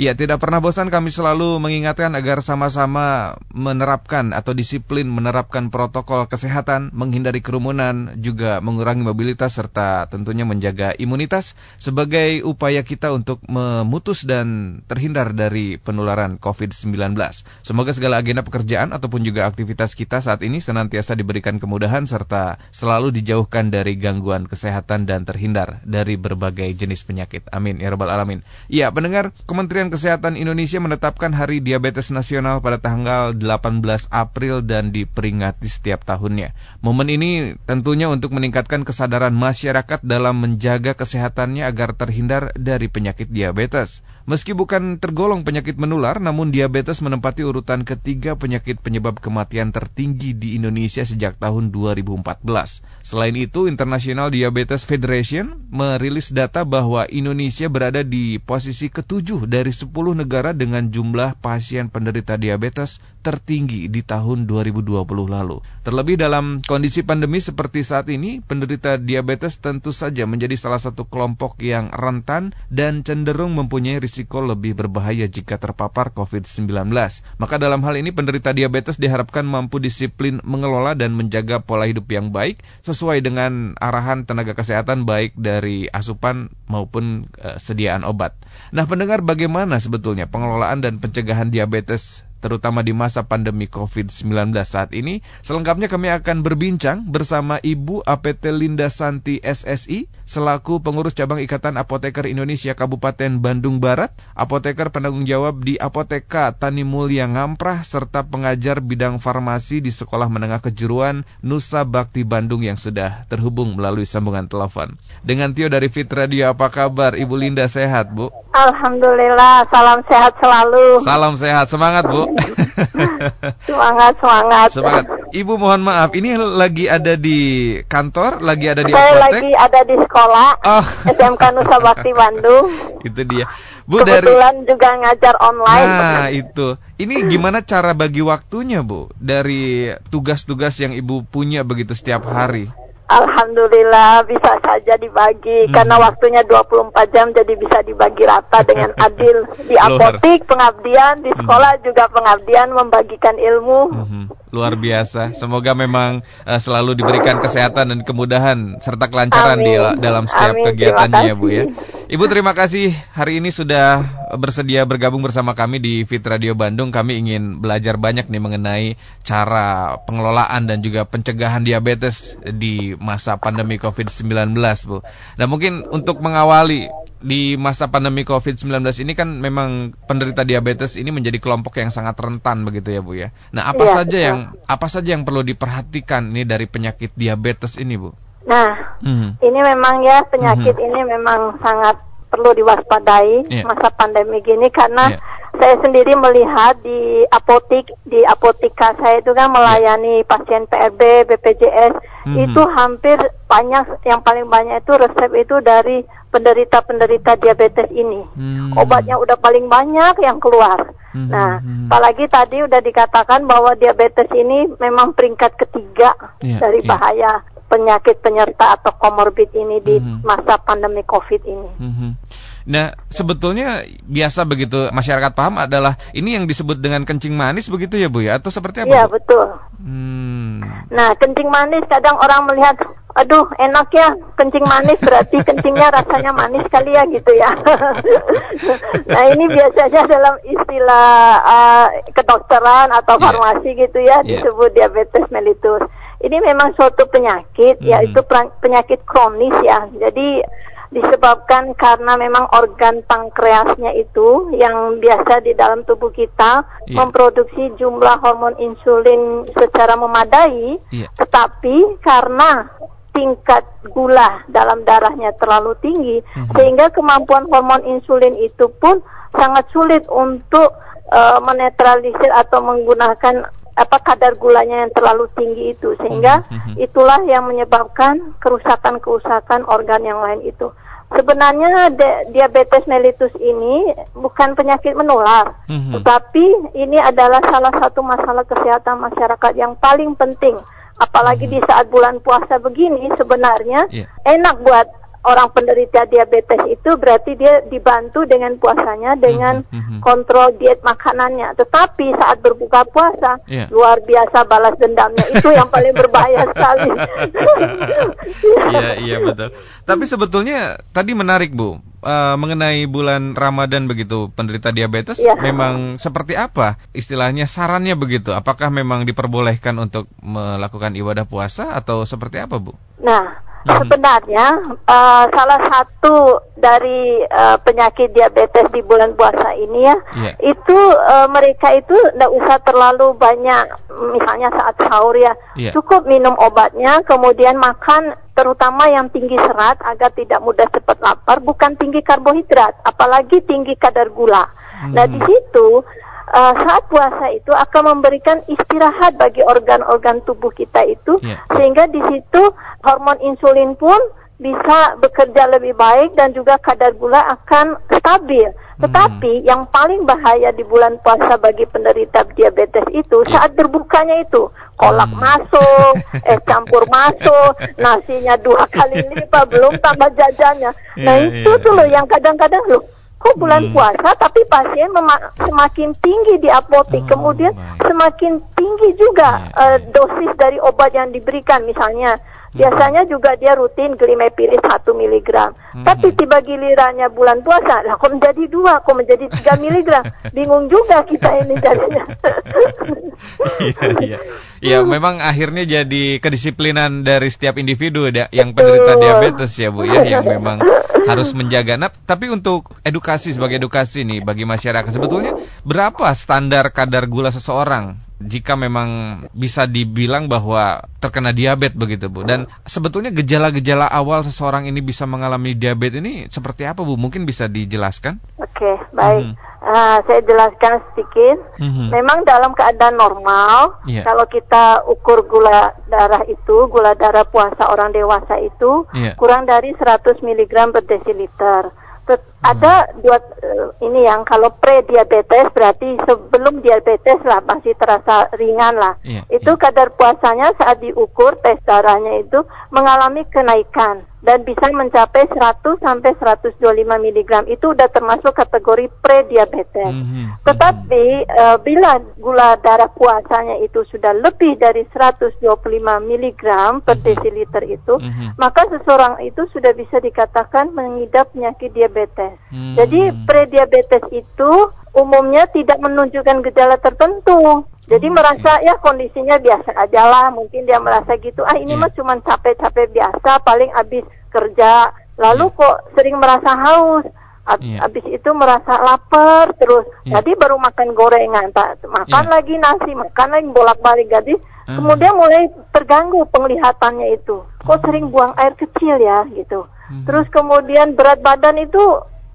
Ya, tidak pernah bosan kami selalu mengingatkan agar sama-sama menerapkan atau disiplin menerapkan protokol kesehatan, menghindari kerumunan, juga mengurangi mobilitas serta tentunya menjaga imunitas sebagai upaya kita untuk memutus dan terhindar dari penularan COVID-19. Semoga segala agenda pekerjaan ataupun juga aktivitas kita saat ini senantiasa diberikan kemudahan serta selalu dijauhkan dari gangguan kesehatan dan terhindar dari berbagai jenis penyakit. Amin ya rabbal alamin. Ya, pendengar Kementerian Kesehatan Indonesia menetapkan Hari Diabetes Nasional pada tanggal 18 April dan diperingati setiap tahunnya. Momen ini tentunya untuk meningkatkan kesadaran masyarakat dalam menjaga kesehatannya agar terhindar dari penyakit diabetes. Meski bukan tergolong penyakit menular, namun diabetes menempati urutan ketiga penyakit penyebab kematian tertinggi di Indonesia sejak tahun 2014. Selain itu, International Diabetes Federation merilis data bahwa Indonesia berada di posisi ketujuh dari 10 negara dengan jumlah pasien penderita diabetes tertinggi di tahun 2020 lalu. Terlebih dalam kondisi pandemi seperti saat ini, penderita diabetes tentu saja menjadi salah satu kelompok yang rentan dan cenderung mempunyai risiko lebih berbahaya jika terpapar COVID-19. Maka dalam hal ini penderita diabetes diharapkan mampu disiplin mengelola dan menjaga pola hidup yang baik sesuai dengan arahan tenaga kesehatan baik dari asupan maupun uh, sediaan obat. Nah, pendengar bagaimana sebetulnya pengelolaan dan pencegahan diabetes terutama di masa pandemi COVID-19 saat ini. Selengkapnya kami akan berbincang bersama Ibu APT Linda Santi SSI, selaku pengurus cabang Ikatan Apoteker Indonesia Kabupaten Bandung Barat, apoteker penanggung jawab di Apoteka Tani Mulia Ngamprah, serta pengajar bidang farmasi di Sekolah Menengah Kejuruan Nusa Bakti Bandung yang sudah terhubung melalui sambungan telepon. Dengan Tio dari Fit Radio, apa kabar? Ibu Linda sehat, Bu? Alhamdulillah, salam sehat selalu. Salam sehat, semangat, Bu. semangat, semangat. Semangat. Ibu mohon maaf, ini lagi ada di kantor, lagi ada di Saya apotek? lagi ada di sekolah Oh. SMK Nusa Bakti Bandung. Itu dia. Bu Kebetulan juga ngajar online. Nah, itu. Ini gimana cara bagi waktunya, Bu? Dari tugas-tugas yang Ibu punya begitu setiap hari. Alhamdulillah bisa saja dibagi. Hmm. karena waktunya 24 jam jadi bisa dibagi rata dengan adil. Di apotik pengabdian. Di sekolah juga pengabdian membagikan ilmu. Mhm. Luar biasa. Semoga memang eh, selalu diberikan kesehatan dan kemudahan serta kelancaran di Amin. dalam setiap Amin. kegiatannya ya, Bu ya. Ibu terima kasih hari ini sudah bersedia bergabung bersama kami di Fit Radio Bandung. Kami ingin belajar banyak nih mengenai cara pengelolaan dan juga pencegahan diabetes di masa pandemi Covid-19, Bu. Nah, mungkin untuk mengawali di masa pandemi COVID-19 ini kan memang penderita diabetes ini menjadi kelompok yang sangat rentan begitu ya Bu ya. Nah, apa Iya, saja betul. yang apa saja yang perlu diperhatikan nih dari penyakit diabetes ini, Bu? Nah, Hmm. ini memang ya penyakit ini memang sangat perlu diwaspadai Iya. masa pandemi gini karena Iya. saya sendiri melihat di apotik di apotika saya itu kan melayani pasien PRB, BPJS Mhm. itu hampir banyak yang paling banyak itu resep itu dari penderita-penderita diabetes ini. Hmm. Obatnya udah paling banyak yang keluar. Mhm, Nah, mhm. apalagi tadi udah dikatakan bahwa diabetes ini memang peringkat ketiga Iya, dari iya. bahaya penyakit penyerta atau komorbid ini di Mhm. masa pandemi COVID ini. Mhm. Nah, sebetulnya biasa begitu masyarakat paham adalah ini yang disebut dengan kencing manis begitu ya Bu ya atau seperti apa? Iya, betul. Hmm. Nah, kencing manis kadang orang melihat, aduh enak ya kencing manis berarti kencingnya rasanya manis kali ya gitu ya. nah ini biasanya dalam istilah uh, kedokteran atau Iya. farmasi gitu ya Iya. disebut diabetes mellitus. Ini memang suatu penyakit, Mhm. yaitu pra- penyakit kronis ya. Jadi disebabkan karena memang organ pankreasnya itu yang biasa di dalam tubuh kita Iya. memproduksi jumlah hormon insulin secara memadai, Iya. tetapi karena tingkat gula dalam darahnya terlalu tinggi Mhm. sehingga kemampuan hormon insulin itu pun sangat sulit untuk eh, menetralisir atau menggunakan apa kadar gulanya yang terlalu tinggi itu sehingga Mhm, mhm. itulah yang menyebabkan kerusakan-kerusakan organ yang lain itu. Sebenarnya de- diabetes mellitus ini bukan penyakit menular, Mhm. tetapi ini adalah salah satu masalah kesehatan masyarakat yang paling penting. Apalagi Mhm. di saat bulan puasa begini sebenarnya Iya. enak buat orang penderita diabetes itu berarti dia dibantu dengan puasanya dengan Mhm, mhm. kontrol diet makanannya. Tetapi saat berbuka puasa Iya. luar biasa balas dendamnya itu yang paling berbahaya sekali. Iya, iya betul. Tapi sebetulnya tadi menarik Bu, Eh, mengenai bulan Ramadan begitu penderita diabetes, Iya. memang seperti apa istilahnya sarannya begitu? Apakah memang diperbolehkan untuk melakukan ibadah puasa atau seperti apa Bu? Nah. Sebenarnya eh, salah satu dari eh, penyakit diabetes di bulan puasa ini ya, Iya. itu eh, mereka itu tidak usah terlalu banyak, misalnya saat sahur ya, Iya. cukup minum obatnya, kemudian makan terutama yang tinggi serat agar tidak mudah cepat lapar, bukan tinggi karbohidrat, apalagi tinggi kadar gula. Nah Hmm. di situ eh, saat puasa itu akan memberikan istirahat bagi organ-organ tubuh kita itu Iya. sehingga di situ hormon insulin pun bisa bekerja lebih baik dan juga kadar gula akan stabil. Tetapi yang paling bahaya di bulan puasa bagi penderita diabetes itu Iya. saat berbukanya itu kolak Hmm. masuk, es campur masuk, nasinya dua kali lipat, belum tambah jajannya. Nah Iya, itu iya, tuh loh iya. yang kadang-kadang loh kok bulan Hmm. puasa tapi pasien mema- semakin tinggi di apotek Oh, kemudian baik. semakin tinggi juga eh, iya. dosis dari obat yang diberikan misalnya biasanya juga dia rutin glimepiris 1 miligram Mhm. tapi tiba gilirannya bulan puasa lah kok menjadi dua kok menjadi 3 miligram bingung juga kita ini jadinya Iya, iya. Ya, memang akhirnya jadi kedisiplinan dari setiap individu da- yang penderita diabetes ya, Bu ya, yang memang harus menjaga. Nah, tapi untuk edukasi sebagai edukasi nih bagi masyarakat sebetulnya berapa standar kadar gula seseorang jika memang bisa dibilang bahwa terkena diabetes begitu, Bu. Dan sebetulnya gejala-gejala awal seseorang ini bisa mengalami diabetes ini seperti apa, Bu? Mungkin bisa dijelaskan? oke baik Mhm. Ah, saya jelaskan sedikit Mhm. Memang dalam keadaan normal, Iya. kalau kita ukur gula darah itu, gula darah puasa orang dewasa itu Iya. kurang dari 100 mg per desiliter. Tet- Hmm. Ada dua eh, ini yang kalau pre-diabetes berarti sebelum diabetes lah masih terasa ringan lah. Iya, itu iya. kadar puasanya saat diukur tes darahnya itu mengalami kenaikan dan bisa mencapai 100 sampai 125 mg. Itu udah termasuk kategori pre-diabetes. Mhm. Tetapi eh, bila gula darah puasanya itu sudah lebih dari 125 mg per Mhm. desiliter itu, Mhm. maka seseorang itu sudah bisa dikatakan mengidap penyakit diabetes. Hmm. Jadi prediabetes itu umumnya tidak menunjukkan gejala tertentu. Jadi Hmm, merasa ya kondisinya biasa aja lah, mungkin dia merasa gitu. Ah ini Iya. mah cuma capek-capek biasa, paling habis kerja. Lalu Iya. kok sering merasa haus. Ab- Iya. Habis itu merasa lapar terus. Iya. Tadi baru makan gorengan, tak makan Iya. lagi nasi, makan lagi bolak-balik. Jadi Ah. kemudian mulai terganggu penglihatannya itu. Kok sering buang air kecil ya gitu. Mhm. Terus kemudian berat badan itu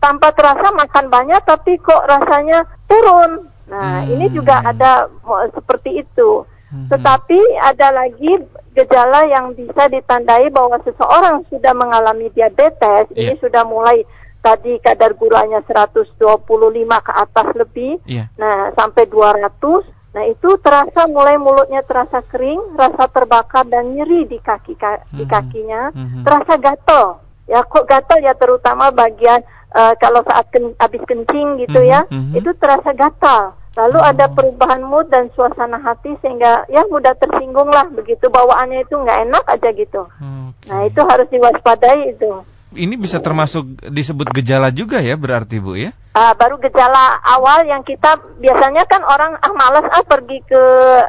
tanpa terasa makan banyak tapi kok rasanya turun. Nah, Hmm. ini juga ada seperti itu. Mhm. Tetapi ada lagi gejala yang bisa ditandai bahwa seseorang sudah mengalami diabetes, ini Iya. sudah mulai tadi kadar gulanya 125 ke atas lebih. Iya. Nah, sampai 200. Nah, itu terasa mulai mulutnya terasa kering, rasa terbakar dan nyeri di kaki ka- di Mhm. kakinya, Mhm. terasa gatel. Ya, kok gatel ya terutama bagian eh, kalau saat ken- habis kencing gitu Mhm, ya, mhm. itu terasa gatal. Lalu Oh. ada perubahan mood dan suasana hati sehingga ya mudah tersinggung lah begitu bawaannya itu nggak enak aja gitu. Oke. Nah, itu harus diwaspadai itu. Ini bisa termasuk disebut gejala juga ya berarti Bu ya? Ah, baru gejala awal yang kita biasanya kan orang ah malas ah pergi ke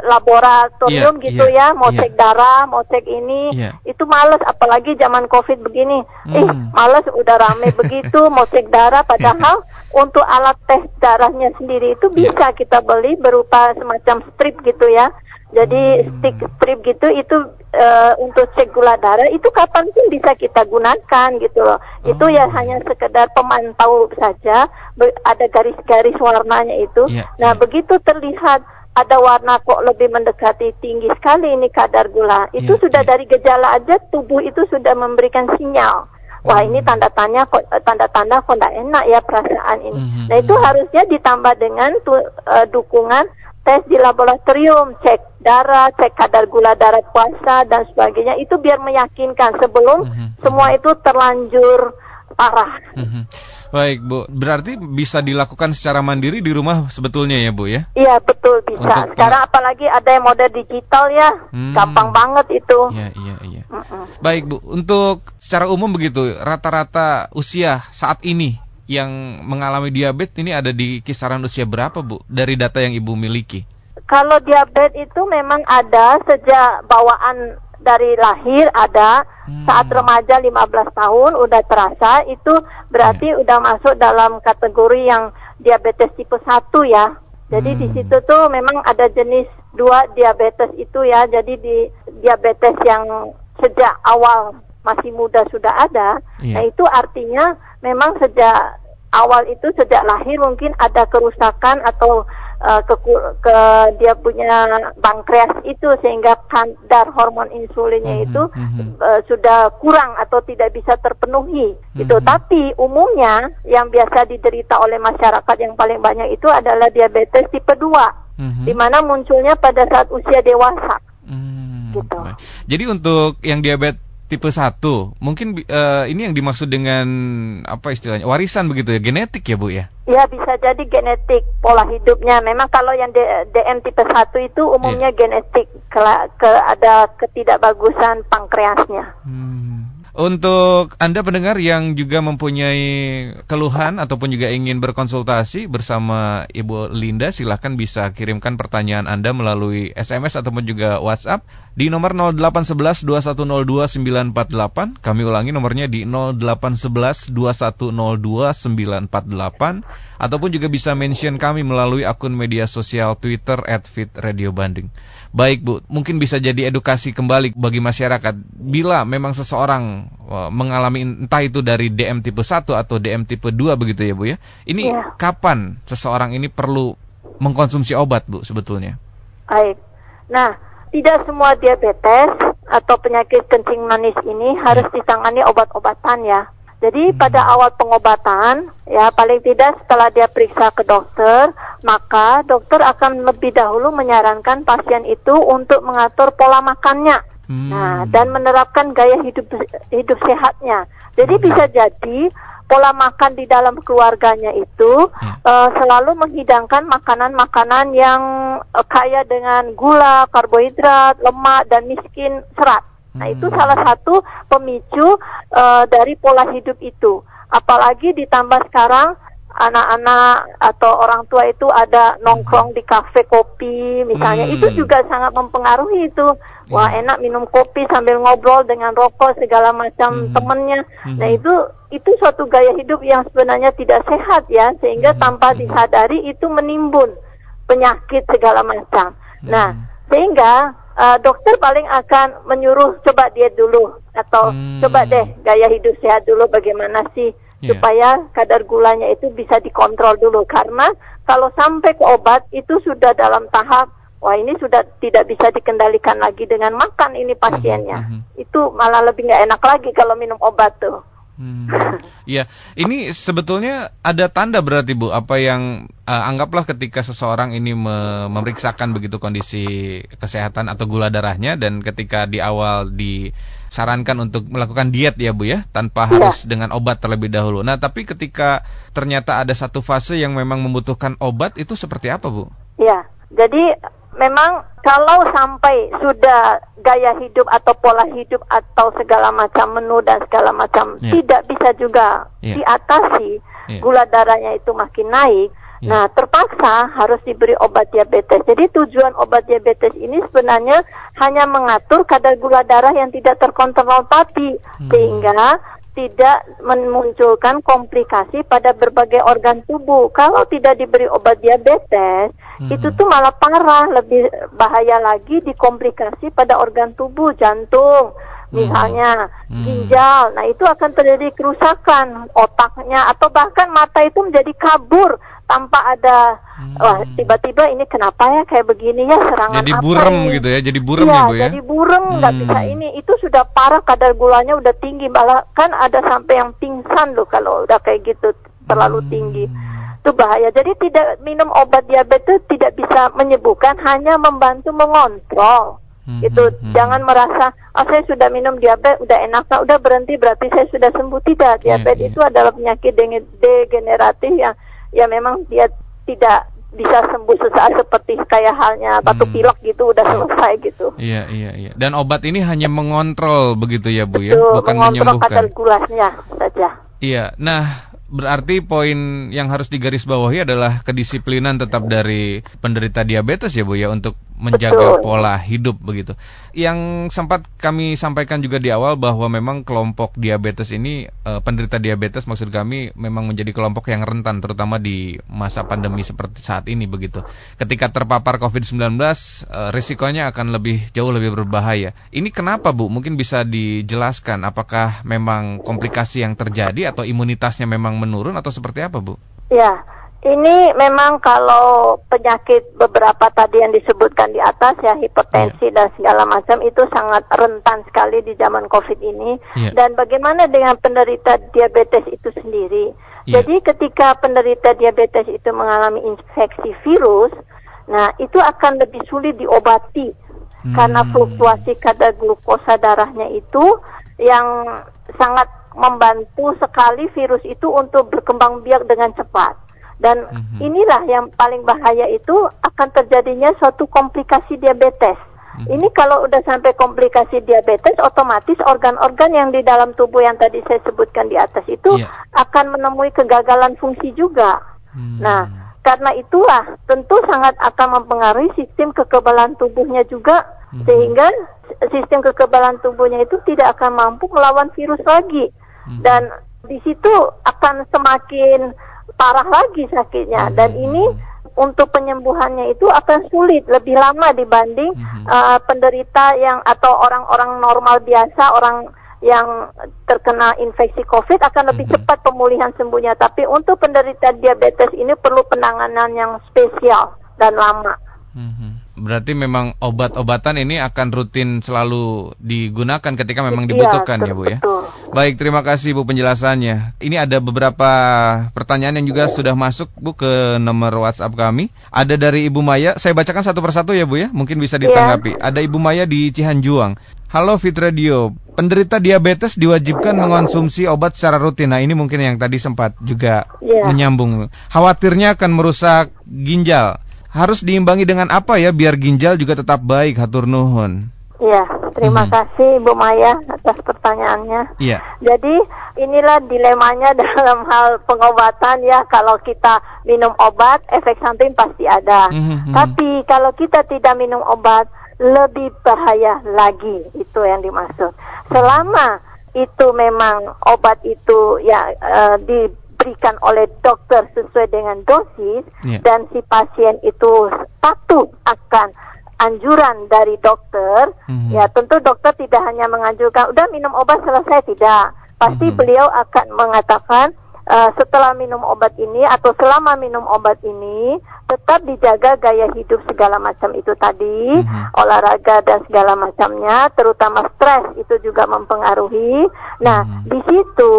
laboratorium Iya, gitu iya, ya mau iya. cek darah mau cek ini Iya. itu malas apalagi zaman covid begini ih Hmm. malas udah rame begitu mau cek darah padahal untuk alat tes darahnya sendiri itu Iya. bisa kita beli berupa semacam strip gitu ya jadi Hmm. stick strip gitu itu eh, untuk cek gula darah itu kapan pun bisa kita gunakan gitu loh. Itu ya Oh. hanya sekedar pemantau saja, ada garis-garis warnanya itu. Iya, nah, iya. begitu terlihat ada warna kok lebih mendekati tinggi sekali ini kadar gula. Itu Iya, sudah iya. dari gejala aja tubuh itu sudah memberikan sinyal. Wah ini Hmm. tanda tanya kok eh, tanda-tanda kok tidak enak ya perasaan ini. Mhm, Nah itu mhm. harusnya ditambah dengan tu- eh, dukungan tes di laboratorium, cek darah, cek kadar gula darah puasa dan sebagainya itu biar meyakinkan sebelum Mhm. semua itu terlanjur parah. Mhm. Baik Bu, berarti bisa dilakukan secara mandiri di rumah sebetulnya ya Bu ya? Iya betul bisa. Untuk Sekarang apalagi ada yang model digital ya, Hmm. gampang banget itu. Iya iya iya. Mm-mm. Baik Bu, untuk secara umum begitu rata-rata usia saat ini yang mengalami diabetes ini ada di kisaran usia berapa Bu dari data yang Ibu miliki? Kalau diabetes itu memang ada sejak bawaan dari lahir ada Hmm. saat remaja 15 tahun udah terasa itu berarti Iya. udah masuk dalam kategori yang diabetes tipe 1 ya. Jadi di Hmm. situ tuh memang ada jenis dua diabetes itu ya. Jadi di diabetes yang sejak awal masih muda sudah ada. Iya. Nah itu artinya memang sejak awal itu sejak lahir mungkin ada kerusakan atau uh, keku- ke dia punya pankreas itu sehingga kadar hormon insulinnya Mhm, itu mhm. uh, sudah kurang atau tidak bisa terpenuhi gitu. Mhm. Tapi umumnya yang biasa diderita oleh masyarakat yang paling banyak itu adalah diabetes tipe 2 Mhm. di mana munculnya pada saat usia dewasa. Hmm, Gitu. Jadi untuk yang diabetes tipe 1, mungkin eh, ini yang dimaksud dengan apa istilahnya? Warisan begitu ya, genetik ya, Bu ya? Ya bisa jadi genetik pola hidupnya. Memang kalau yang D- DM tipe 1 itu umumnya Iya. genetik ke, ke ada ketidakbagusan pankreasnya. Hmm. Untuk Anda pendengar yang juga mempunyai keluhan ataupun juga ingin berkonsultasi bersama Ibu Linda, silahkan bisa kirimkan pertanyaan Anda melalui SMS ataupun juga WhatsApp di nomor 0811 2102 948. Kami ulangi nomornya di 0811 2102 948 ataupun juga bisa mention kami melalui akun media sosial Twitter @fitradiobandung. Baik Bu, mungkin bisa jadi edukasi kembali bagi masyarakat bila memang seseorang eh, mengalami entah itu dari DM tipe 1 atau DM tipe 2 begitu ya Bu ya. Ini Iya. kapan seseorang ini perlu mengkonsumsi obat Bu sebetulnya? Baik. Nah, tidak semua diabetes atau penyakit kencing manis ini harus ditangani obat-obatan ya. Jadi Hmm. pada awal pengobatan, ya paling tidak setelah dia periksa ke dokter, maka dokter akan lebih dahulu menyarankan pasien itu untuk mengatur pola makannya. Hmm. Nah, dan menerapkan gaya hidup hidup sehatnya. Jadi Hmm. bisa jadi pola makan di dalam keluarganya itu Ya. eh, selalu menghidangkan makanan-makanan yang eh, kaya dengan gula, karbohidrat, lemak dan miskin serat. Nah, itu Hmm. salah satu pemicu eh, dari pola hidup itu. Apalagi ditambah sekarang anak-anak atau orang tua itu ada nongkrong di kafe kopi misalnya Hmm. itu juga sangat mempengaruhi itu wah Iya. enak minum kopi sambil ngobrol dengan rokok segala macam Mhm. temennya Mhm. nah itu itu suatu gaya hidup yang sebenarnya tidak sehat ya sehingga Mhm. tanpa Mhm. disadari itu menimbun penyakit segala macam nah Mhm. sehingga uh, dokter paling akan menyuruh coba diet dulu atau Hmm. coba deh gaya hidup sehat dulu bagaimana sih Iya. supaya kadar gulanya itu bisa dikontrol dulu. Karena kalau sampai ke obat itu sudah dalam tahap wah ini sudah tidak bisa dikendalikan lagi dengan makan ini pasiennya. Mhm, itu malah lebih nggak enak lagi kalau minum obat tuh Hmm. Iya, ini sebetulnya ada tanda berarti Bu, apa yang eh, anggaplah ketika seseorang ini me- memeriksakan begitu kondisi kesehatan atau gula darahnya dan ketika di awal disarankan untuk melakukan diet ya Bu ya, tanpa Iya. harus dengan obat terlebih dahulu. Nah, tapi ketika ternyata ada satu fase yang memang membutuhkan obat itu seperti apa Bu? Ya, jadi memang kalau sampai sudah gaya hidup atau pola hidup atau segala macam menu dan segala macam Ya. tidak bisa juga Ya. diatasi, Ya. gula darahnya itu makin naik. Ya. Nah, terpaksa harus diberi obat diabetes. Jadi tujuan obat diabetes ini sebenarnya hanya mengatur kadar gula darah yang tidak terkontrol tadi, Hmm. sehingga tidak memunculkan komplikasi pada berbagai organ tubuh. Kalau tidak diberi obat diabetes, Mhm. itu tuh malah parah, lebih bahaya lagi di komplikasi pada organ tubuh, jantung, misalnya Mhm. ginjal. Nah, itu akan terjadi kerusakan otaknya atau bahkan mata itu menjadi kabur tanpa ada Hmm. wah tiba-tiba ini kenapa ya kayak begini ya serangan Jadi apa burem ini? gitu ya, jadi burem Iya, ya Bu ya. jadi burem nggak Hmm. bisa ini. Itu sudah parah kadar gulanya udah tinggi, bahkan ada sampai yang pingsan loh kalau udah kayak gitu terlalu Hmm. tinggi. itu bahaya. Jadi tidak minum obat diabetes tidak bisa menyembuhkan, hanya membantu mengontrol. Hmm, itu hmm, hmm. jangan merasa oh saya sudah minum diabetes udah enak udah berhenti berarti saya sudah sembuh tidak iya, diabetes yeah, yeah. itu adalah penyakit degeneratif yang ya memang dia tidak bisa sembuh sesaat seperti kayak halnya batu hmm. pilek gitu udah selesai gitu. Iya iya iya. Dan obat ini hanya mengontrol begitu ya Bu ya, Betul, ya, bukan menyembuhkan. kadar gulanya saja. Iya. Nah, berarti poin yang harus digarisbawahi adalah kedisiplinan tetap dari penderita diabetes ya Bu ya untuk menjaga Betul. pola hidup begitu. Yang sempat kami sampaikan juga di awal bahwa memang kelompok diabetes ini e, penderita diabetes maksud kami memang menjadi kelompok yang rentan terutama di masa pandemi seperti saat ini begitu. Ketika terpapar COVID-19 e, risikonya akan lebih jauh lebih berbahaya. Ini kenapa Bu? Mungkin bisa dijelaskan apakah memang komplikasi yang terjadi atau imunitasnya memang menurun atau seperti apa Bu? Ya, ini memang kalau penyakit beberapa tadi yang disebutkan di atas ya hipertensi yeah. dan segala macam itu sangat rentan sekali di zaman Covid ini. Yeah. Dan bagaimana dengan penderita diabetes itu sendiri? Yeah. Jadi ketika penderita diabetes itu mengalami infeksi virus, nah itu akan lebih sulit diobati hmm. karena fluktuasi kadar glukosa darahnya itu yang sangat membantu sekali virus itu untuk berkembang biak dengan cepat. Dan mm-hmm. inilah yang paling bahaya itu akan terjadinya suatu komplikasi diabetes. Mm-hmm. Ini kalau udah sampai komplikasi diabetes, otomatis organ-organ yang di dalam tubuh yang tadi saya sebutkan di atas itu yeah. akan menemui kegagalan fungsi juga. Mm-hmm. Nah, karena itulah tentu sangat akan mempengaruhi sistem kekebalan tubuhnya juga, mm-hmm. sehingga sistem kekebalan tubuhnya itu tidak akan mampu melawan virus lagi. Mm-hmm. Dan di situ akan semakin parah lagi sakitnya hmm. dan ini untuk penyembuhannya itu akan sulit lebih lama dibanding hmm. uh, penderita yang atau orang-orang normal biasa orang yang terkena infeksi COVID akan lebih hmm. cepat pemulihan sembuhnya tapi untuk penderita diabetes ini perlu penanganan yang spesial dan lama. Hmm. Berarti memang obat-obatan ini akan rutin selalu digunakan ketika memang iya, dibutuhkan ya, ya Bu ya. Baik, terima kasih Bu penjelasannya. Ini ada beberapa pertanyaan yang juga sudah masuk Bu ke nomor WhatsApp kami. Ada dari Ibu Maya, saya bacakan satu persatu ya Bu ya, mungkin bisa iya. ditanggapi. Ya. Ada Ibu Maya di Cihanjuang. Halo Fit Radio, penderita diabetes diwajibkan mengonsumsi obat secara rutin. Nah ini mungkin yang tadi sempat juga ya. menyambung. Khawatirnya akan merusak ginjal harus diimbangi dengan apa ya biar ginjal juga tetap baik hatur nuhun. Iya, terima hmm. kasih Bu Maya atas pertanyaannya. Iya. Jadi inilah dilemanya dalam hal pengobatan ya. Kalau kita minum obat, efek samping pasti ada. Hmm. Tapi kalau kita tidak minum obat, lebih bahaya lagi. Itu yang dimaksud. Selama itu memang obat itu ya uh, di diberikan oleh dokter sesuai dengan dosis yeah. dan si pasien itu patuh akan anjuran dari dokter, mm-hmm. ya tentu dokter tidak hanya menganjurkan udah minum obat selesai tidak, pasti mm-hmm. beliau akan mengatakan uh, setelah minum obat ini atau selama minum obat ini tetap dijaga gaya hidup segala macam itu tadi, mm-hmm. olahraga dan segala macamnya, terutama stres itu juga mempengaruhi. Nah mm-hmm. di situ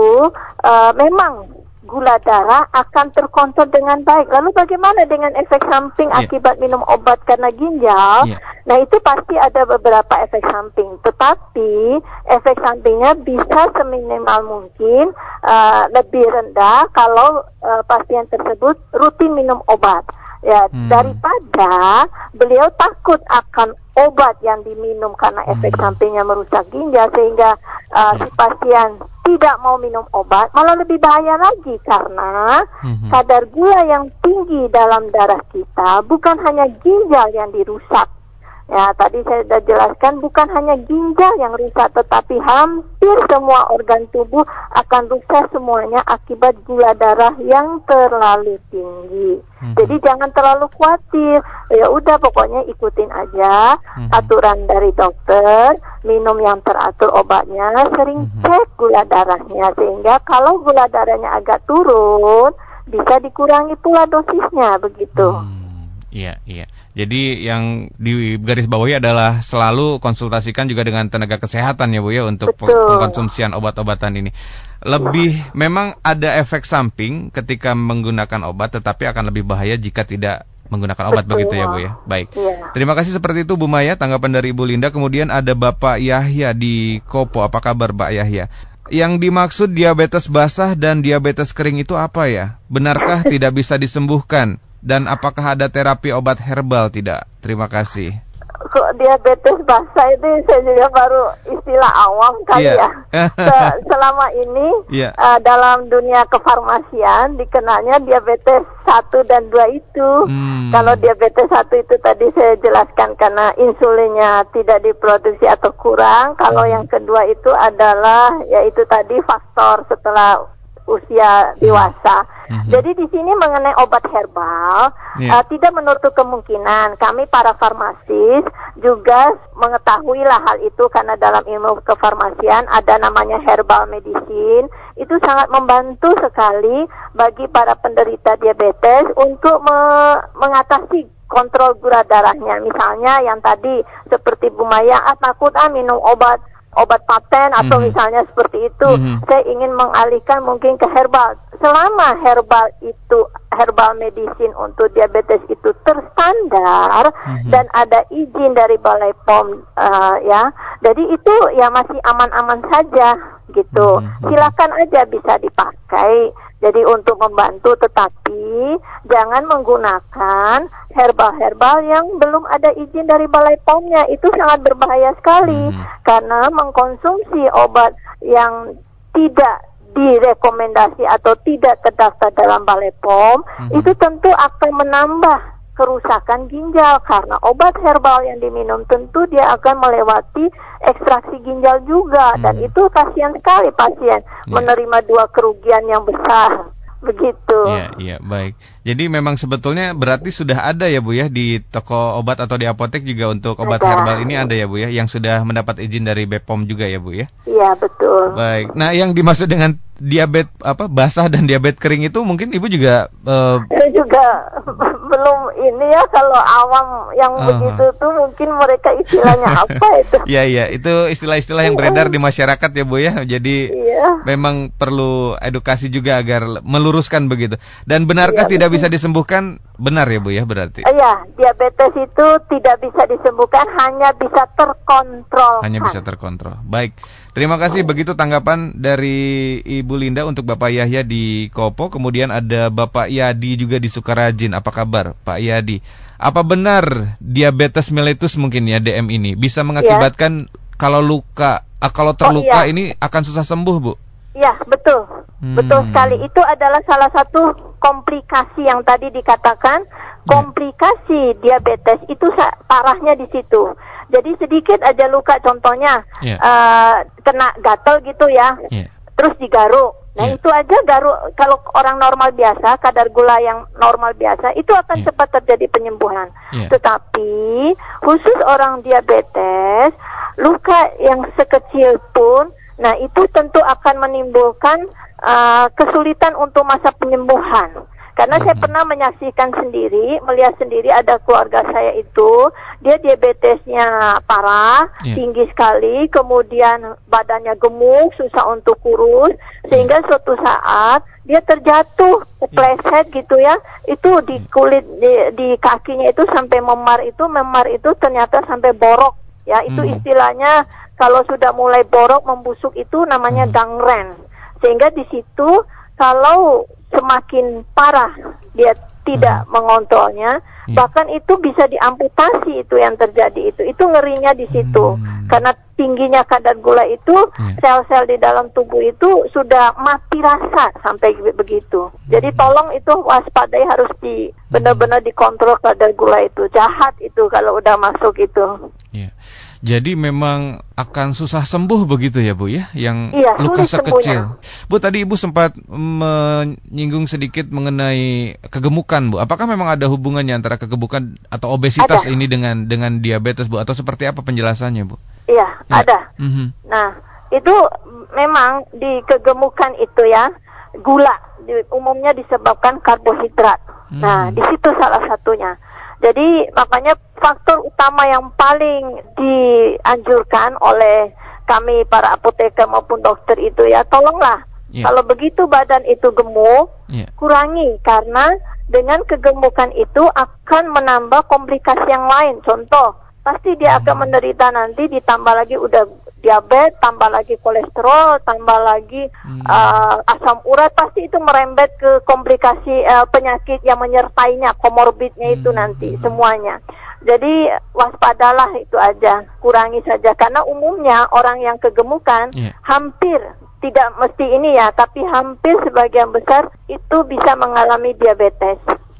uh, memang gula darah akan terkontrol dengan baik. Lalu bagaimana dengan efek samping yeah. akibat minum obat karena ginjal? Yeah. Nah itu pasti ada beberapa efek samping. Tetapi efek sampingnya bisa seminimal mungkin uh, lebih rendah kalau uh, pasien tersebut rutin minum obat. Ya hmm. daripada beliau takut akan obat yang diminum karena efek hmm. sampingnya merusak ginjal sehingga uh, si pasien tidak mau minum obat malah lebih bahaya lagi karena mm-hmm. kadar gula yang tinggi dalam darah kita bukan hanya ginjal yang dirusak Ya, tadi saya sudah jelaskan bukan hanya ginjal yang rusak, tetapi hampir semua organ tubuh akan rusak semuanya akibat gula darah yang terlalu tinggi. Hmm. Jadi jangan terlalu khawatir. Ya udah pokoknya ikutin aja hmm. aturan dari dokter, minum yang teratur obatnya, sering hmm. cek gula darahnya sehingga kalau gula darahnya agak turun bisa dikurangi pula dosisnya begitu. Hmm. Iya, iya. Jadi yang di garis bawahi adalah selalu konsultasikan juga dengan tenaga kesehatan ya Bu ya untuk Betul. pengkonsumsian obat-obatan ini. Lebih memang ada efek samping ketika menggunakan obat tetapi akan lebih bahaya jika tidak menggunakan obat Betul. begitu ya Bu ya. Baik. Iya. Terima kasih seperti itu Bu Maya tanggapan dari Ibu Linda. Kemudian ada Bapak Yahya di Kopo. Apa kabar Pak Yahya? Yang dimaksud diabetes basah dan diabetes kering itu apa ya? Benarkah tidak bisa disembuhkan? Dan apakah ada terapi obat herbal tidak? Terima kasih. Kok diabetes basah itu saya juga baru istilah awam kali Iya. ya. Se- selama ini Iya. eh, dalam dunia kefarmasian dikenalnya diabetes 1 dan 2 itu. Hmm. Kalau diabetes 1 itu tadi saya jelaskan karena insulinnya tidak diproduksi atau kurang. Kalau Hmm. yang kedua itu adalah yaitu tadi faktor setelah usia dewasa. Mhm. Jadi di sini mengenai obat herbal Iya. eh, tidak menutup kemungkinan kami para farmasis juga mengetahui lah hal itu karena dalam ilmu kefarmasian ada namanya herbal medicine itu sangat membantu sekali bagi para penderita diabetes untuk me- mengatasi kontrol gula darahnya misalnya yang tadi seperti Bu Maya ah takut ah minum obat obat paten atau Mhm. misalnya seperti itu Mhm. saya ingin mengalihkan mungkin ke herbal. Selama herbal itu herbal medicine untuk diabetes itu terstandar Mhm. dan ada izin dari Balai POM eh, ya. Jadi itu ya masih aman-aman saja gitu. Mhm. Silakan aja bisa dipakai. Jadi untuk membantu tetapi jangan menggunakan herbal-herbal yang belum ada izin dari Balai POM-nya. Itu sangat berbahaya sekali Mhm. karena mengkonsumsi obat yang tidak direkomendasi atau tidak terdaftar dalam Balai POM Mhm. itu tentu akan menambah kerusakan ginjal karena obat herbal yang diminum tentu dia akan melewati ekstraksi ginjal juga dan Mhm. itu kasihan sekali pasien Ya. menerima dua kerugian yang besar begitu. Iya, iya, baik. Jadi memang sebetulnya berarti sudah ada ya Bu ya di toko obat atau di apotek juga untuk obat Ada. herbal ini ada ya Bu ya yang sudah mendapat izin dari BPOM juga ya Bu ya. Iya betul. Baik. Nah, yang dimaksud dengan diabetes apa basah dan diabetes kering itu mungkin Ibu juga Saya juga belum ini ya kalau awam yang Aha. begitu tuh mungkin mereka istilahnya apa itu? Iya iya itu istilah-istilah yang beredar di masyarakat ya Bu ya. Jadi Iya. memang perlu edukasi juga agar meluruskan begitu. Dan benarkah Iya, tidak betul. Bisa disembuhkan? Benar ya Bu ya berarti. Iya, diabetes itu tidak bisa disembuhkan, hanya bisa terkontrol. Hanya bisa terkontrol. Baik. Terima kasih begitu tanggapan dari Ibu Linda untuk Bapak Yahya di Kopo, kemudian ada Bapak Yadi juga di Sukarajin. Apa kabar Pak Yadi? Apa benar diabetes mellitus mungkin ya DM ini bisa mengakibatkan kalau luka ah, kalau terluka iya. ini akan susah sembuh, Bu? Iya, betul. Hmm. Betul sekali. Itu adalah salah satu komplikasi yang tadi dikatakan. Komplikasi diabetes itu parahnya di situ. Jadi sedikit aja luka contohnya Iya. eh, kena gatel gitu ya. Iya. terus digaruk. Nah Iya. itu aja garuk kalau orang normal biasa kadar gula yang normal biasa itu akan Iya. cepat terjadi penyembuhan. Iya. Tetapi khusus orang diabetes luka yang sekecil pun, nah itu tentu akan menimbulkan uh, kesulitan untuk masa penyembuhan. Karena saya Mhm. pernah menyaksikan sendiri, melihat sendiri ada keluarga saya itu, dia diabetesnya parah, Iya. tinggi sekali, kemudian badannya gemuk, susah untuk kurus, sehingga suatu saat dia terjatuh, kepleset gitu ya, itu di kulit di, di kakinya itu sampai memar itu, memar itu ternyata sampai borok, ya itu Hmm. istilahnya kalau sudah mulai borok membusuk itu namanya Hmm. gangren, sehingga di situ kalau semakin parah dia tidak mengontrolnya, Iya. bahkan itu bisa diamputasi itu yang terjadi itu. Itu ngerinya di situ. Hmm. Karena tingginya kadar gula itu, Iya. sel-sel di dalam tubuh itu sudah mati rasa sampai be- begitu. Jadi Hmm. tolong itu waspadai harus di benar-benar dikontrol kadar gula itu. Jahat itu kalau udah masuk itu. Iya. Jadi memang akan susah sembuh begitu ya Bu ya, yang Iya, luka sekecil. Bu tadi Ibu sempat menyinggung sedikit mengenai kegemukan Bu. Apakah memang ada hubungannya antara kegemukan atau obesitas Ada. ini dengan dengan diabetes Bu atau seperti apa penjelasannya Bu? Iya, Ya. ada. Mhm. Nah, itu memang di kegemukan itu ya, gula di- umumnya disebabkan karbohidrat. Hmm. Nah, di situ salah satunya. Jadi makanya faktor utama yang paling dianjurkan oleh kami para apoteker maupun dokter itu ya tolonglah yeah. kalau begitu badan itu gemuk yeah. kurangi karena dengan kegemukan itu akan menambah komplikasi yang lain. Contoh, pasti dia akan hmm. menderita nanti ditambah lagi udah diabetes, tambah lagi kolesterol, tambah lagi hmm. uh, asam urat, pasti itu merembet ke komplikasi uh, penyakit yang menyertainya, komorbidnya itu hmm. nanti semuanya. Jadi waspadalah itu aja, kurangi saja karena umumnya orang yang kegemukan yeah. hampir tidak mesti ini ya, tapi hampir sebagian besar itu bisa mengalami diabetes.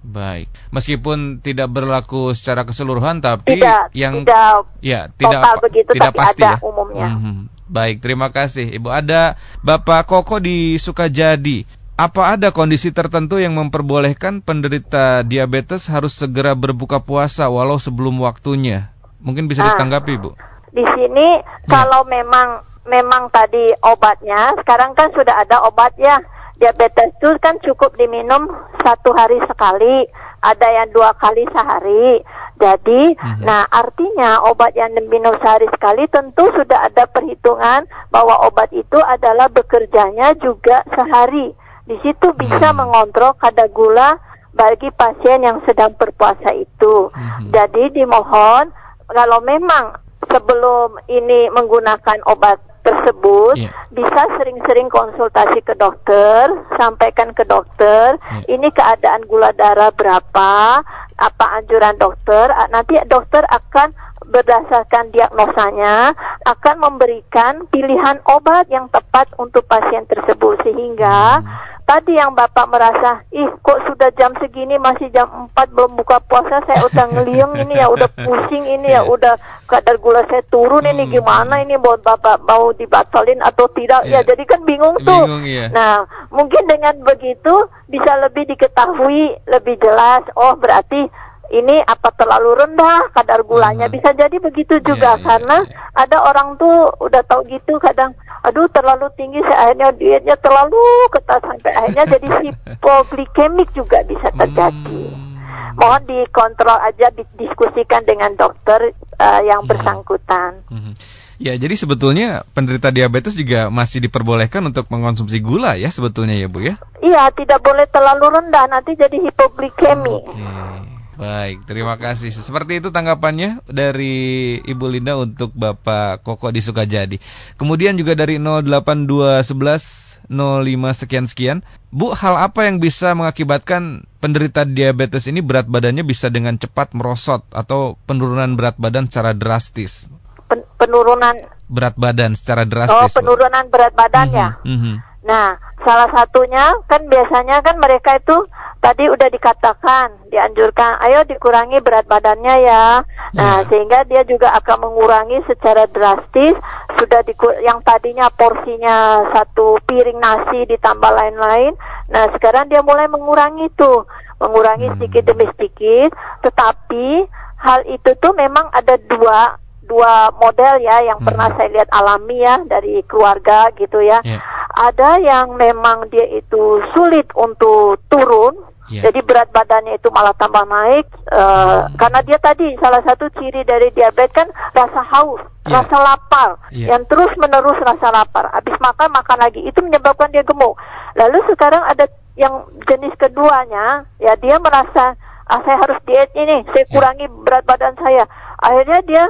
Baik, meskipun tidak berlaku secara keseluruhan, tapi tidak, yang tidak ya tidak total begitu, tidak tapi pasti ada ya. umumnya. Mm -hmm. Baik, terima kasih Ibu. Ada Bapak Koko di Sukajadi. Apa ada kondisi tertentu yang memperbolehkan penderita diabetes harus segera berbuka puasa walau sebelum waktunya? Mungkin bisa nah, ditanggapi, Bu. Di sini ya. kalau memang memang tadi obatnya, sekarang kan sudah ada obat ya. Diabetes itu kan cukup diminum satu hari sekali, ada yang dua kali sehari. Jadi, hmm. nah artinya obat yang diminum sehari sekali tentu sudah ada perhitungan bahwa obat itu adalah bekerjanya juga sehari. Di situ bisa hmm. mengontrol kadar gula bagi pasien yang sedang berpuasa itu. Hmm. Jadi dimohon kalau memang sebelum ini menggunakan obat tersebut yeah. bisa sering-sering konsultasi ke dokter, sampaikan ke dokter, yeah. ini keadaan gula darah berapa, apa anjuran dokter, nanti dokter akan berdasarkan diagnosanya akan memberikan pilihan obat yang tepat untuk pasien tersebut sehingga hmm tadi yang Bapak merasa, ih kok sudah jam segini masih jam 4 belum buka puasa, saya udah ngeliung ini ya, udah pusing ini ya, iya. udah kadar gula saya turun ini hmm. gimana ini buat Bapak mau dibatalin atau tidak. Yeah. Ya jadi kan bingung tuh. Bingung, iya. Nah, mungkin dengan begitu bisa lebih diketahui lebih jelas, oh berarti ini apa terlalu rendah kadar gulanya hmm. bisa jadi begitu juga yeah, yeah, karena yeah. ada orang tuh udah tahu gitu kadang aduh terlalu tinggi akhirnya dietnya terlalu ketat sampai akhirnya jadi hipoglikemik juga bisa terjadi hmm. mohon dikontrol aja didiskusikan dengan dokter uh, yang hmm. bersangkutan hmm. Ya, jadi sebetulnya penderita diabetes juga masih diperbolehkan untuk mengkonsumsi gula ya sebetulnya ya Bu ya? Iya, tidak boleh terlalu rendah nanti jadi hipoglikemi. Okay. Baik, terima kasih. Seperti itu tanggapannya dari Ibu Linda untuk Bapak Koko di Sukajadi. Kemudian juga dari 08211 05 sekian-sekian. Bu, hal apa yang bisa mengakibatkan penderita diabetes ini berat badannya bisa dengan cepat merosot atau penurunan berat badan secara drastis? Pen penurunan berat badan secara drastis. Oh, penurunan berat badan mm -hmm. Mm -hmm. Nah, salah satunya kan biasanya kan mereka itu tadi udah dikatakan, dianjurkan, ayo dikurangi berat badannya ya. Nah, yeah. sehingga dia juga akan mengurangi secara drastis. Sudah diku yang tadinya porsinya satu piring nasi ditambah lain-lain. Nah, sekarang dia mulai mengurangi tuh, mengurangi hmm. sedikit demi sedikit. Tetapi hal itu tuh memang ada dua dua model ya yang hmm. pernah saya lihat alami ya dari keluarga gitu ya. Yeah. Ada yang memang dia itu sulit untuk turun, yeah. jadi berat badannya itu malah tambah naik uh, hmm. karena dia tadi salah satu ciri dari diabetes kan rasa haus, yeah. rasa lapar, yeah. yang terus menerus rasa lapar. Habis makan makan lagi itu menyebabkan dia gemuk. Lalu sekarang ada yang jenis keduanya, ya dia merasa ah saya harus diet ini, saya ya. kurangi yeah. berat badan saya. Akhirnya dia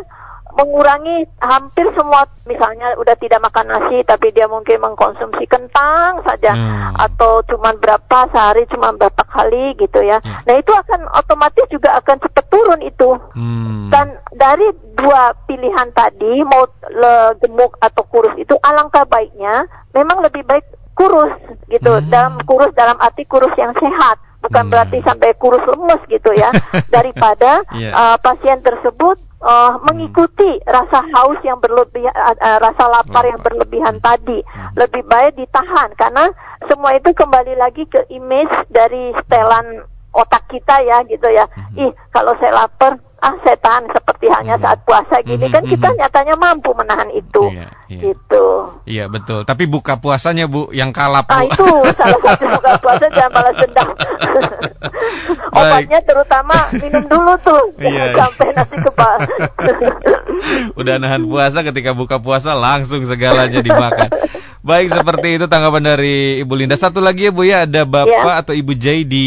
mengurangi hampir semua misalnya udah tidak makan nasi tapi dia mungkin mengkonsumsi kentang saja hmm. atau cuma berapa sehari cuma berapa kali gitu ya. Hmm. Nah itu akan otomatis juga akan cepat turun itu. Hmm. Dan dari dua pilihan tadi mau le, gemuk atau kurus itu alangkah baiknya memang lebih baik kurus gitu. Hmm. Dalam kurus dalam arti kurus yang sehat bukan hmm. berarti sampai kurus lemes gitu ya daripada yeah. uh, pasien tersebut uh, mengikuti rasa haus yang berlebihan, uh, uh, rasa lapar yang berlebihan tadi. Hmm. Lebih baik ditahan karena semua itu kembali lagi ke image dari setelan otak kita ya gitu ya. Hmm. Ih, kalau saya lapar, ah setan seperti halnya Mhm. saat puasa gini Mhm, kan kita mhm. nyatanya mampu menahan itu Iya, iya. gitu Iya betul. Tapi buka puasanya bu yang kalap Ah bu. itu salah satu buka puasa jangan balas dendam. Obatnya terutama minum dulu tuh Iya, iya. sampai nanti kebal. Udah nahan puasa ketika buka puasa langsung segalanya dimakan. Baik seperti itu tanggapan dari Ibu Linda. Satu lagi ya Bu ya ada Bapak Ya. atau Ibu Jai di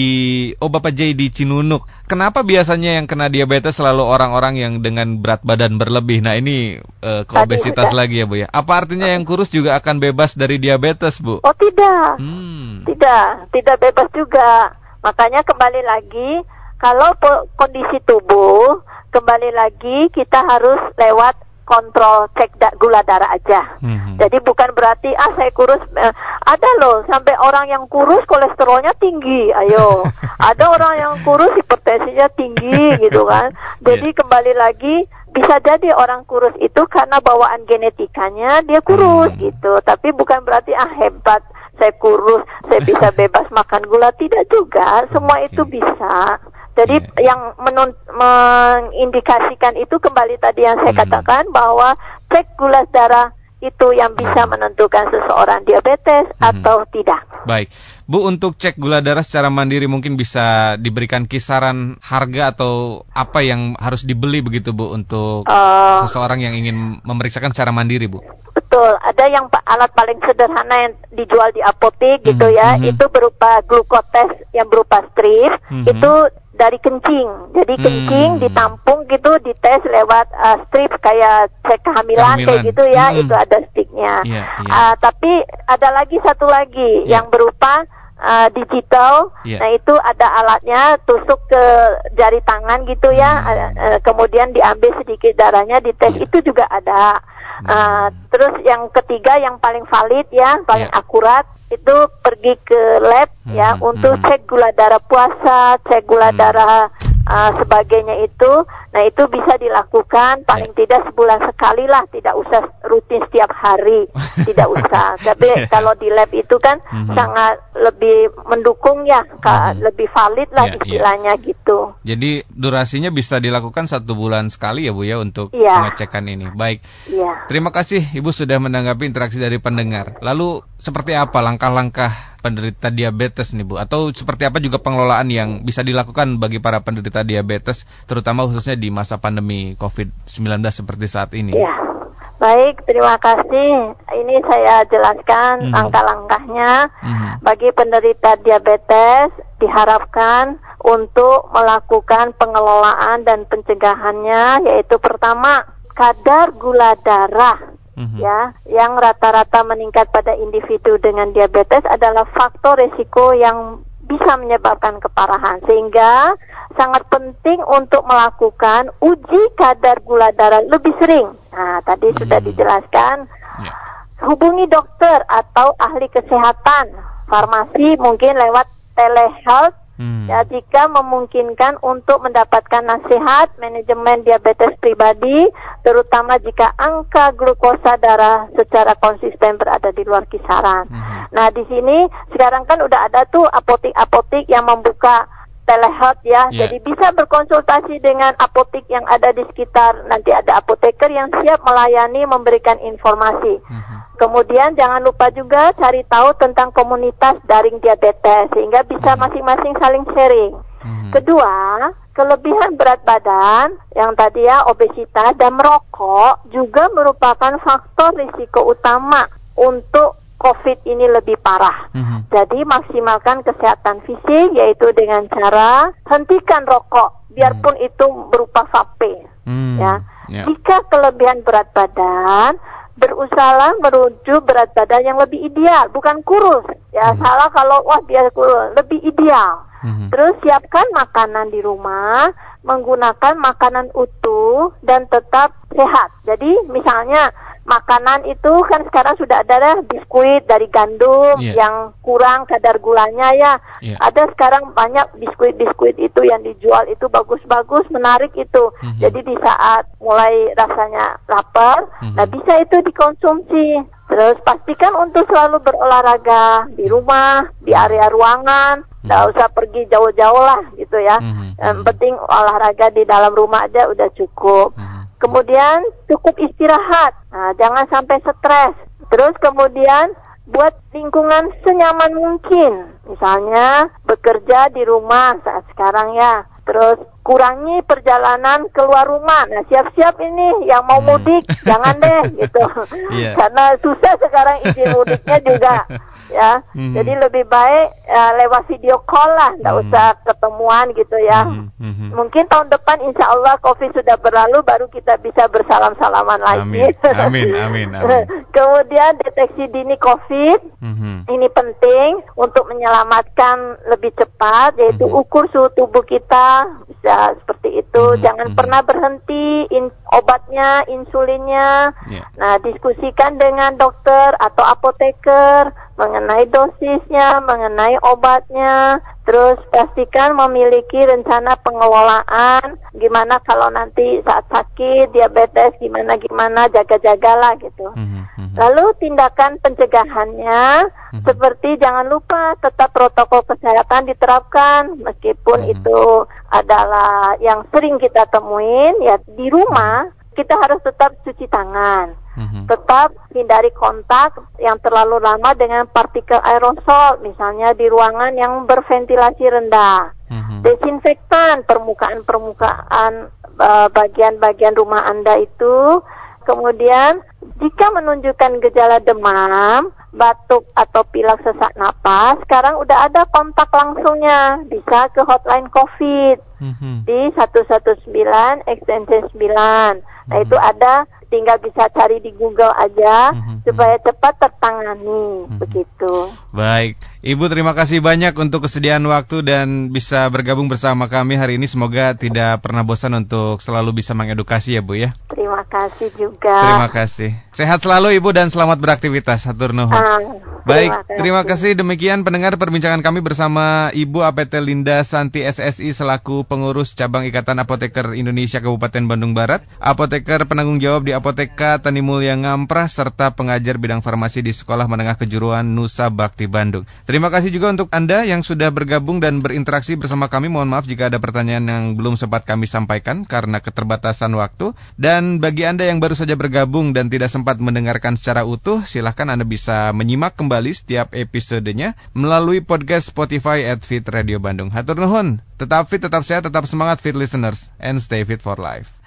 oh Bapak Jai di Cinunuk. Kenapa biasanya yang kena diabetes selalu orang-orang yang dengan berat badan berlebih? Nah ini eh, ke obesitas lagi ya Bu ya. Apa artinya yang kurus juga akan bebas dari diabetes Bu? Oh tidak, Hmm. tidak, tidak bebas juga. Makanya kembali lagi kalau kondisi tubuh kembali lagi kita harus lewat kontrol cek da- gula darah aja. Mhm. Jadi bukan berarti ah saya kurus eh, ada loh sampai orang yang kurus kolesterolnya tinggi. Ayo. ada orang yang kurus hipertensinya tinggi gitu kan. Jadi Iya. kembali lagi bisa jadi orang kurus itu karena bawaan genetikanya dia kurus Hmm. gitu. Tapi bukan berarti ah hebat saya kurus, saya bisa bebas makan gula tidak juga. Semua Oke. itu bisa. Jadi Iya. yang menun- mengindikasikan itu kembali tadi yang saya Hmm. katakan bahwa cek gula darah itu yang bisa Hmm. menentukan seseorang diabetes Hmm. atau tidak. Baik, Bu untuk cek gula darah secara mandiri mungkin bisa diberikan kisaran harga atau apa yang harus dibeli begitu Bu untuk Eh, seseorang yang ingin memeriksakan secara mandiri Bu. betul, ada yang alat paling sederhana yang dijual di apotek gitu Mhm, ya, mhm. itu berupa glukotes yang berupa strip, Mhm. itu dari kencing. Jadi kencing Hmm. ditampung gitu, dites lewat uh, strip kayak cek kehamilan, kayak gitu ya, Mhm. itu ada sticknya. Iya, iya. Ah, tapi ada lagi satu lagi Iya. yang berupa uh, digital. Iya. Nah itu ada alatnya tusuk ke jari tangan gitu ya. Hmm. Uh, uh, kemudian diambil sedikit darahnya dites Iya. itu juga ada. Uh, Hmm. terus yang ketiga yang paling valid ya, paling Iya. akurat itu pergi ke lab ya Hmm, untuk hmm. cek gula darah puasa, cek gula Hmm. darah uh, sebagainya itu. Nah itu bisa dilakukan paling tidak sebulan sekali lah, tidak usah rutin setiap hari, tidak usah. Tapi Iya. kalau di lab itu kan Mhm. sangat lebih mendukung ya, Mhm. lebih valid lah Iya, iya. istilahnya gitu. Jadi durasinya bisa dilakukan satu bulan sekali ya Bu ya untuk Iya. pengecekan ini. Baik, Iya. terima kasih Ibu sudah menanggapi interaksi dari pendengar. Lalu seperti apa langkah-langkah penderita diabetes nih Bu? Atau seperti apa juga pengelolaan yang bisa dilakukan bagi para penderita diabetes, terutama khususnya di masa pandemi COVID-19 seperti saat ini? Ya, baik, terima kasih. Ini saya jelaskan Mhm. langkah-langkahnya. Mhm. Bagi penderita diabetes diharapkan untuk melakukan pengelolaan dan pencegahannya yaitu pertama kadar gula darah Mhm. ya yang rata-rata meningkat pada individu dengan diabetes adalah faktor risiko yang bisa menyebabkan keparahan sehingga sangat penting untuk melakukan uji kadar gula darah lebih sering. Nah, tadi sudah Hmm. dijelaskan Ya. hubungi dokter atau ahli kesehatan, farmasi mungkin lewat telehealth Hmm. ya jika memungkinkan untuk mendapatkan nasihat manajemen diabetes pribadi terutama jika angka glukosa darah secara konsisten berada di luar kisaran. Mhm. Nah, di sini sekarang kan udah ada tuh apotik-apotik yang membuka telehealth ya. Iya. Jadi bisa berkonsultasi dengan apotik yang ada di sekitar. Nanti ada apoteker yang siap melayani memberikan informasi. Mhm. Kemudian jangan lupa juga cari tahu tentang komunitas daring diabetes sehingga bisa Mhm. masing-masing saling sharing. Mhm. Kedua, kelebihan berat badan yang tadi ya obesitas dan merokok juga merupakan faktor risiko utama untuk COVID ini lebih parah. Mhm. Jadi maksimalkan kesehatan fisik yaitu dengan cara hentikan rokok biarpun itu berupa vape Hmm. ya. Ya. Jika kelebihan berat badan berusaha merujuk berat badan yang lebih ideal, bukan kurus. Ya, Hmm. salah kalau wah dia kurus, lebih ideal. Mhm. Terus siapkan makanan di rumah, menggunakan makanan utuh dan tetap sehat. Jadi misalnya makanan itu kan sekarang sudah ada dah biskuit dari gandum Iya. yang kurang kadar gulanya ya. Iya. Ada sekarang banyak biskuit-biskuit itu yang dijual itu bagus-bagus, menarik itu. Mhm. Jadi di saat mulai rasanya lapar, Mhm. nah bisa itu dikonsumsi. Terus pastikan untuk selalu berolahraga di rumah, di area ruangan, nggak usah pergi jauh-jauh lah gitu ya. Mhm, Yang mhm. penting olahraga di dalam rumah aja udah cukup. Mhm. Kemudian cukup istirahat, nah, jangan sampai stres. Terus kemudian buat lingkungan senyaman mungkin. Misalnya bekerja di rumah saat sekarang ya. Terus kurangi perjalanan keluar rumah. Nah siap-siap ini yang mau Hmm. mudik jangan deh gitu. Iya. Karena susah sekarang izin mudiknya juga ya. Mhm. Jadi lebih baik eh, lewat video call lah, nggak Hmm. usah ketemuan gitu ya. Mhm, mhm. Mungkin tahun depan insya Allah COVID sudah berlalu baru kita bisa bersalam-salaman lagi. Amin, amin, amin, amin. Kemudian deteksi dini COVID Mhm. ini penting untuk menyelamatkan lebih cepat yaitu Mhm. ukur suhu tubuh kita bisa seperti itu. Mhm, Jangan mhm. pernah berhenti in- obatnya, insulinnya. Ya. Nah, diskusikan dengan dokter atau apoteker mengenai dosisnya, mengenai obatnya. Terus pastikan memiliki rencana pengelolaan gimana kalau nanti saat sakit diabetes gimana gimana jaga-jagalah gitu. Mhm, mhm. Lalu tindakan pencegahannya Mhm. seperti jangan lupa tetap protokol kesehatan diterapkan meskipun Mhm. itu adalah yang sering kita temuin ya di rumah kita harus tetap cuci tangan. Mhm. Tetap hindari kontak yang terlalu lama dengan partikel aerosol misalnya di ruangan yang berventilasi rendah. Mhm. Desinfektan permukaan-permukaan eh, bagian-bagian rumah Anda itu. Kemudian jika menunjukkan gejala demam, batuk atau pilek sesak napas, sekarang udah ada kontak langsungnya, bisa ke hotline COVID Mhm. di 119 extension 9. Nah, Mhm. itu ada tinggal bisa cari di Google aja Mhm. supaya cepat tertangani Mhm. begitu. Baik, Ibu terima kasih banyak untuk kesediaan waktu dan bisa bergabung bersama kami hari ini. Semoga tidak pernah bosan untuk selalu bisa mengedukasi ya Bu ya. Terima kasih juga. Terima kasih. Sehat selalu Ibu dan selamat beraktivitas. Hatur nuhun. Ah, Baik, terima kasih. Demikian pendengar perbincangan kami bersama Ibu APT Linda Santi SSI selaku pengurus cabang Ikatan Apoteker Indonesia Kabupaten Bandung Barat, apoteker penanggung jawab di Apoteka Tani Mulya Ngamprah serta pengajar bidang farmasi di Sekolah Menengah Kejuruan Nusa Bakti Bandung. Terima kasih juga untuk Anda yang sudah bergabung dan berinteraksi bersama kami. Mohon maaf jika ada pertanyaan yang belum sempat kami sampaikan karena keterbatasan waktu. Dan bagi Anda yang baru saja bergabung dan tidak sempat mendengarkan secara utuh, silahkan Anda bisa menyimak kembali setiap episodenya melalui podcast Spotify at Fit Radio Bandung. Hatur nuhun, tetap fit, tetap sehat, tetap semangat fit listeners, and stay fit for life.